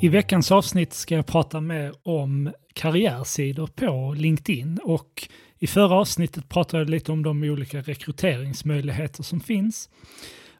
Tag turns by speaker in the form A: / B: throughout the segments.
A: I veckans avsnitt ska jag prata mer om karriärsidor på LinkedIn och i förra avsnittet pratade jag lite om de olika rekryteringsmöjligheter som finns.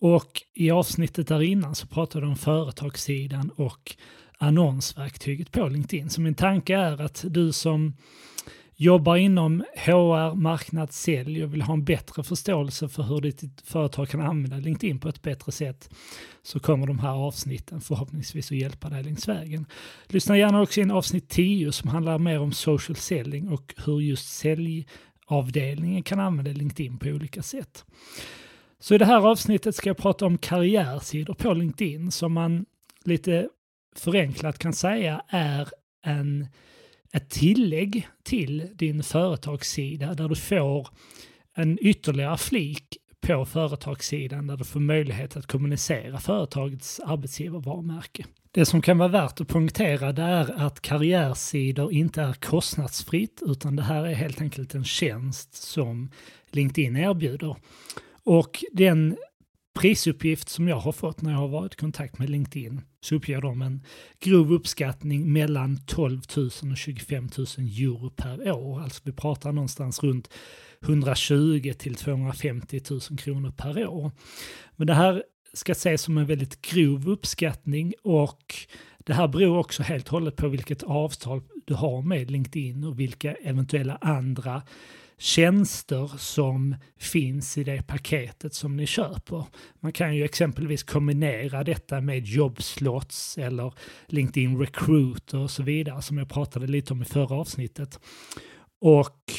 A: Och i avsnittet där innan så pratade jag om företagssidan och annonsverktyget på LinkedIn. Så min tanke är att du som jobbar inom HR, marknad, sälj och vill ha en bättre förståelse för hur ditt företag kan använda LinkedIn på ett bättre sätt så kommer de här avsnitten förhoppningsvis att hjälpa dig längs vägen. Lyssna gärna också in avsnitt 10 som handlar mer om social selling och hur just säljavdelningen kan använda LinkedIn på olika sätt. Så i det här avsnittet ska jag prata om karriärsidor på LinkedIn som man lite förenklat kan säga är en ett tillägg till din företagssida där du får en ytterligare flik på företagssidan där du får möjlighet att kommunicera företagets arbetsgivarvarumärke. Det som kan vara värt att punktera det är att karriärsidor inte är kostnadsfritt utan det här är helt enkelt en tjänst som LinkedIn erbjuder. Och den prisuppgift som jag har fått när jag har varit i kontakt med LinkedIn så uppger de en grov uppskattning mellan 12 000 och 25 000 euro per år. Alltså vi pratar någonstans runt 120 till 250 000 kronor per år. Men det här ska ses som en väldigt grov uppskattning och det här beror också helt och hållet på vilket avtal du har med LinkedIn och vilka eventuella andra tjänster som finns i det paketet som ni köper. Man kan ju exempelvis kombinera detta med jobbslots eller LinkedIn Recruiter och så vidare som jag pratade lite om i förra avsnittet. Och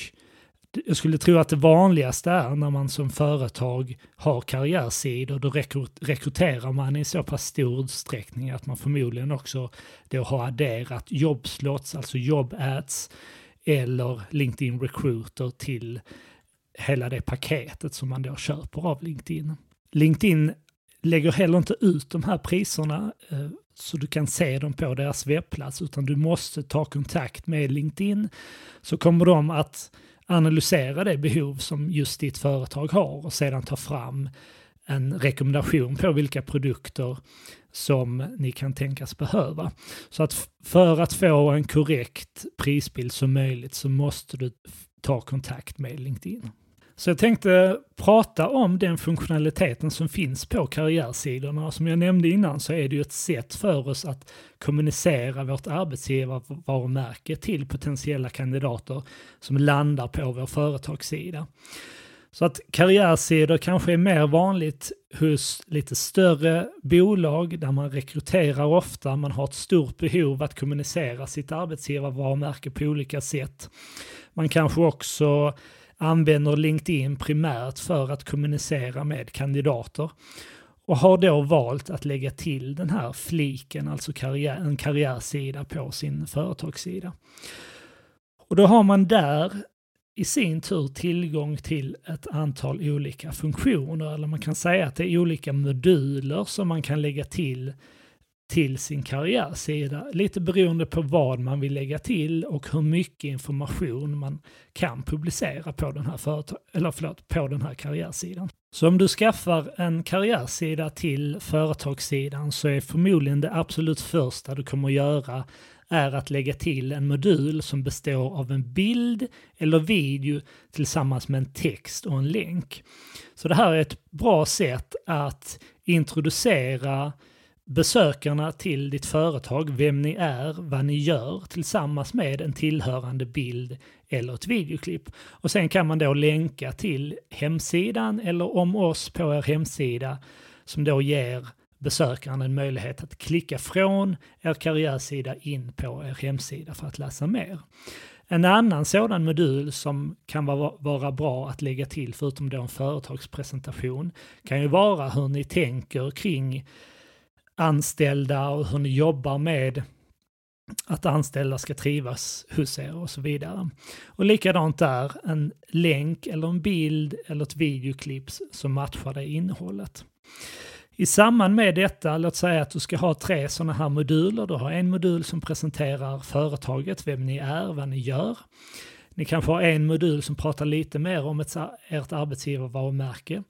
A: jag skulle tro att det vanligaste är när man som företag har karriärsidor, då rekryterar man i så pass stor utsträckning att man förmodligen också då har adderat jobbslots, alltså jobb ads, eller LinkedIn Recruiter till hela det paketet som man då köper av LinkedIn. LinkedIn lägger heller inte ut de här priserna eh, så du kan se dem på deras webbplats utan du måste ta kontakt med LinkedIn så kommer de att analysera det behov som just ditt företag har och sedan ta fram en rekommendation på vilka produkter som ni kan tänkas behöva. Så att för att få en korrekt prisbild som möjligt så måste du ta kontakt med LinkedIn. Så jag tänkte prata om den funktionaliteten som finns på karriärsidorna. Som jag nämnde innan så är det ju ett sätt för oss att kommunicera vårt arbetsgivarvarumärke till potentiella kandidater som landar på vår företagssida. Så att karriärsidor kanske är mer vanligt hos lite större bolag där man rekryterar ofta, man har ett stort behov att kommunicera sitt arbetsgivarvarumärke på olika sätt. Man kanske också använder LinkedIn primärt för att kommunicera med kandidater och har då valt att lägga till den här fliken, alltså karriär, en karriärsida på sin företagssida. Och då har man där i sin tur tillgång till ett antal olika funktioner, eller man kan säga att det är olika moduler som man kan lägga till till sin karriärsida, lite beroende på vad man vill lägga till och hur mycket information man kan publicera på den här, företag, eller förlåt, på den här karriärsidan. Så om du skaffar en karriärsida till företagssidan så är förmodligen det absolut första du kommer att göra är att lägga till en modul som består av en bild eller video tillsammans med en text och en länk. Så det här är ett bra sätt att introducera besökarna till ditt företag, vem ni är, vad ni gör tillsammans med en tillhörande bild eller ett videoklipp. Och sen kan man då länka till hemsidan eller om oss på er hemsida som då ger besökaren en möjlighet att klicka från er karriärsida in på er hemsida för att läsa mer. En annan sådan modul som kan vara, vara bra att lägga till, förutom då en företagspresentation, kan ju vara hur ni tänker kring anställda och hur ni jobbar med att anställda ska trivas hos er och så vidare. Och likadant där, en länk eller en bild eller ett videoklipp som matchar det innehållet. I samband med detta, låt säga att du ska ha tre sådana här moduler. Du har en modul som presenterar företaget, vem ni är, vad ni gör. Ni kanske har en modul som pratar lite mer om ett, ert arbetsgivarvarumärke.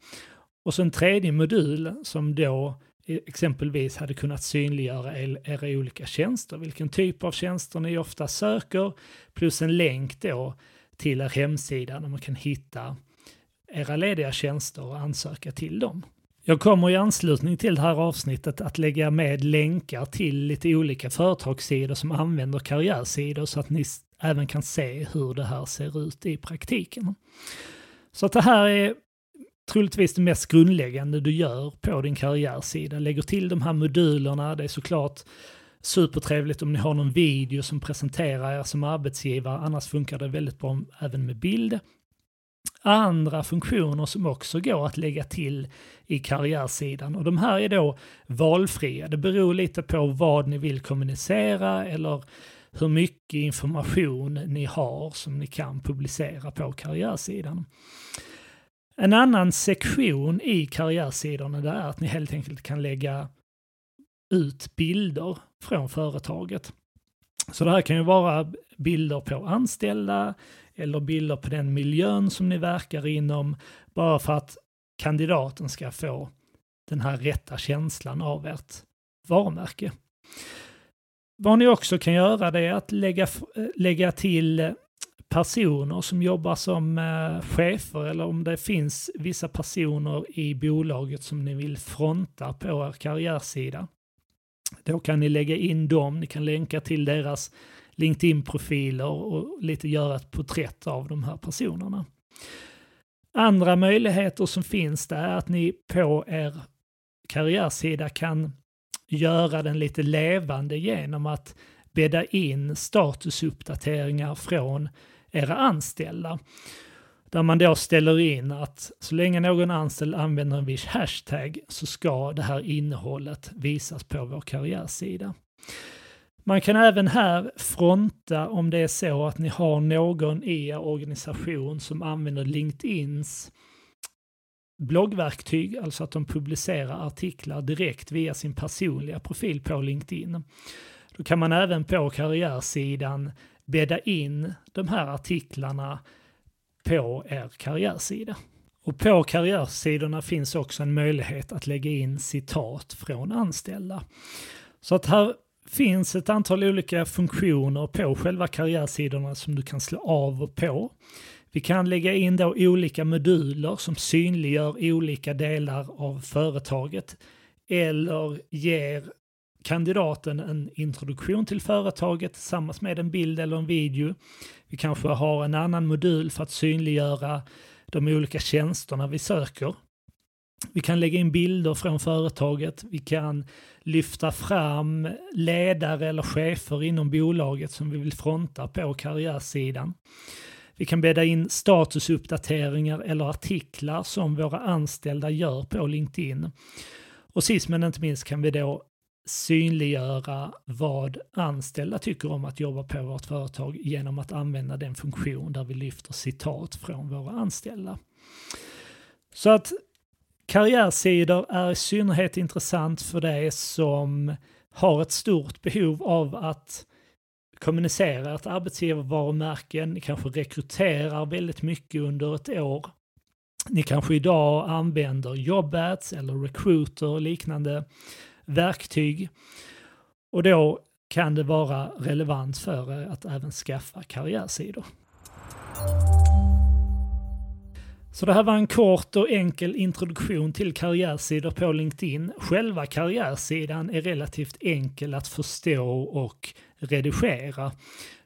A: Och så en tredje modul som då e-, exempelvis hade kunnat synliggöra era olika tjänster, vilken typ av tjänster ni ofta söker, plus en länk då till er hemsida där man kan hitta era lediga tjänster och ansöka till dem. Jag kommer i anslutning till det här avsnittet att lägga med länkar till lite olika företagssidor som använder karriärsidor så att ni även kan se hur det här ser ut i praktiken. Så att det här är troligtvis det mest grundläggande du gör på din karriärsida. Lägger till de här modulerna, det är såklart supertrevligt om ni har någon video som presenterar er som arbetsgivare, annars funkar det väldigt bra även med bild. Andra funktioner som också går att lägga till i karriärsidan och de här är då valfria. Det beror lite på vad ni vill kommunicera eller hur mycket information ni har som ni kan publicera på karriärsidan. En annan sektion i karriärsidorna är att ni helt enkelt kan lägga ut bilder från företaget. Så det här kan ju vara bilder på anställda eller bilder på den miljön som ni verkar inom bara för att kandidaten ska få den här rätta känslan av ert varumärke. Vad ni också kan göra det är att lägga, eh, lägga till eh, personer som jobbar som eh, chefer eller om det finns vissa personer i bolaget som ni vill fronta på er karriärsida. Då kan ni lägga in dem, ni kan länka till deras LinkedIn-profiler och lite göra ett porträtt av de här personerna. Andra möjligheter som finns där är att ni på er karriärsida kan göra den lite levande genom att bädda in statusuppdateringar från era anställda. Där man då ställer in att så länge någon anställd använder en viss hashtag så ska det här innehållet visas på vår karriärsida. Man kan även här fronta om det är så att ni har någon i er organisation som använder LinkedIns bloggverktyg, alltså att de publicerar artiklar direkt via sin personliga profil på LinkedIn. Då kan man även på karriärsidan bädda in de här artiklarna på er karriärsida. Och på karriärsidorna finns också en möjlighet att lägga in citat från anställda. Så att här finns ett antal olika funktioner på själva karriärsidorna som du kan slå av och på. Vi kan lägga in då olika moduler som synliggör olika delar av företaget eller ger kandidaten en introduktion till företaget tillsammans med en bild eller en video. Vi kanske har en annan modul för att synliggöra de olika tjänsterna vi söker. Vi kan lägga in bilder från företaget. Vi kan lyfta fram ledare eller chefer inom bolaget som vi vill fronta på karriärsidan. Vi kan bädda in statusuppdateringar eller artiklar som våra anställda gör på LinkedIn. Och sist men inte minst kan vi då synliggöra vad anställda tycker om att jobba på vårt företag genom att använda den funktion där vi lyfter citat från våra anställda. Så att karriärsidor är i synnerhet intressant för dig som har ett stort behov av att kommunicera ett arbetsgivarvarumärke. Ni kanske rekryterar väldigt mycket under ett år. Ni kanske idag använder jobbats eller recruiter och liknande verktyg. Och då kan det vara relevant för er att även skaffa karriärsidor. Så det här var en kort och enkel introduktion till karriärsidor på LinkedIn. Själva karriärsidan är relativt enkel att förstå och redigera.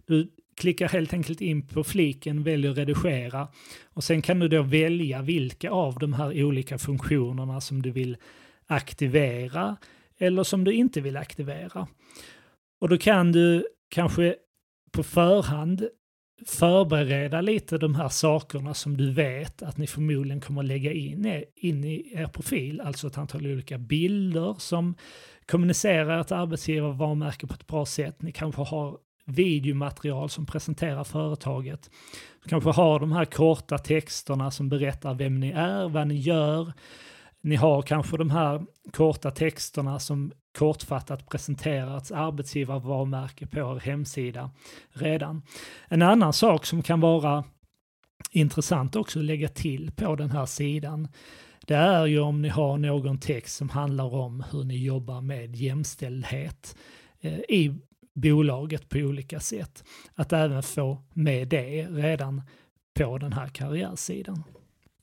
A: Du klickar helt enkelt in på fliken, väljer redigera och sen kan du då välja vilka av de här olika funktionerna som du vill aktivera eller som du inte vill aktivera. Och då kan du kanske på förhand förbereda lite de här sakerna som du vet att ni förmodligen kommer lägga in, in i er profil, alltså ett antal olika bilder som kommunicerar ett arbetsgivarvarumärke på ett bra sätt. Ni kanske har videomaterial som presenterar företaget. Du kanske har de här korta texterna som berättar vem ni är, vad ni gör, ni har kanske de här korta texterna som kortfattat presenterar ett arbetsgivarvarumärke på er hemsida redan. En annan sak som kan vara intressant också att lägga till på den här sidan det är ju om ni har någon text som handlar om hur ni jobbar med jämställdhet eh, i bolaget på olika sätt. Att även få med det redan på den här karriärsidan.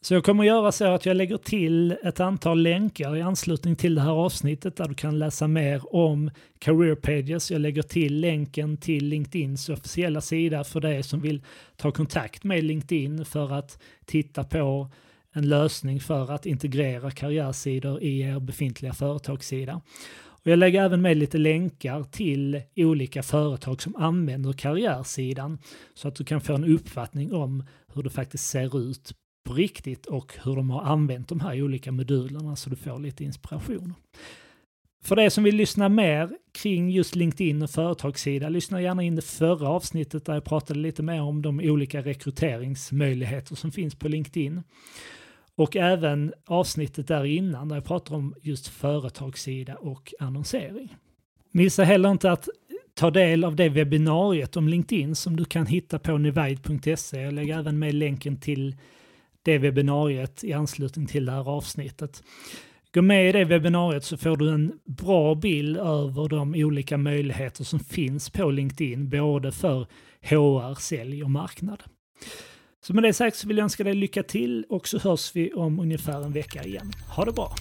A: Så jag kommer göra så att jag lägger till ett antal länkar i anslutning till det här avsnittet där du kan läsa mer om Career Pages. Jag lägger till länken till LinkedIns officiella sida för dig som vill ta kontakt med LinkedIn för att titta på en lösning för att integrera karriärsidor i er befintliga företagssida. Och jag lägger även med lite länkar till olika företag som använder karriärsidan så att du kan få en uppfattning om hur det faktiskt ser ut på riktigt och hur de har använt de här olika modulerna så du får lite inspiration. För dig som vill lyssna mer kring just LinkedIn och företagssida, lyssna gärna in det förra avsnittet där jag pratade lite mer om de olika rekryteringsmöjligheter som finns på LinkedIn. Och även avsnittet där innan där jag pratar om just företagssida och annonsering. Missa heller inte att ta del av det webbinariet om LinkedIn som du kan hitta på nivide.se. Jag lägger även med länken till det webbinariet i anslutning till det här avsnittet. Gå med i det webbinariet så får du en bra bild över de olika möjligheter som finns på LinkedIn, både för HR, sälj och marknad. Så med det sagt så vill jag önska dig lycka till och så hörs vi om ungefär en vecka igen. Ha det bra!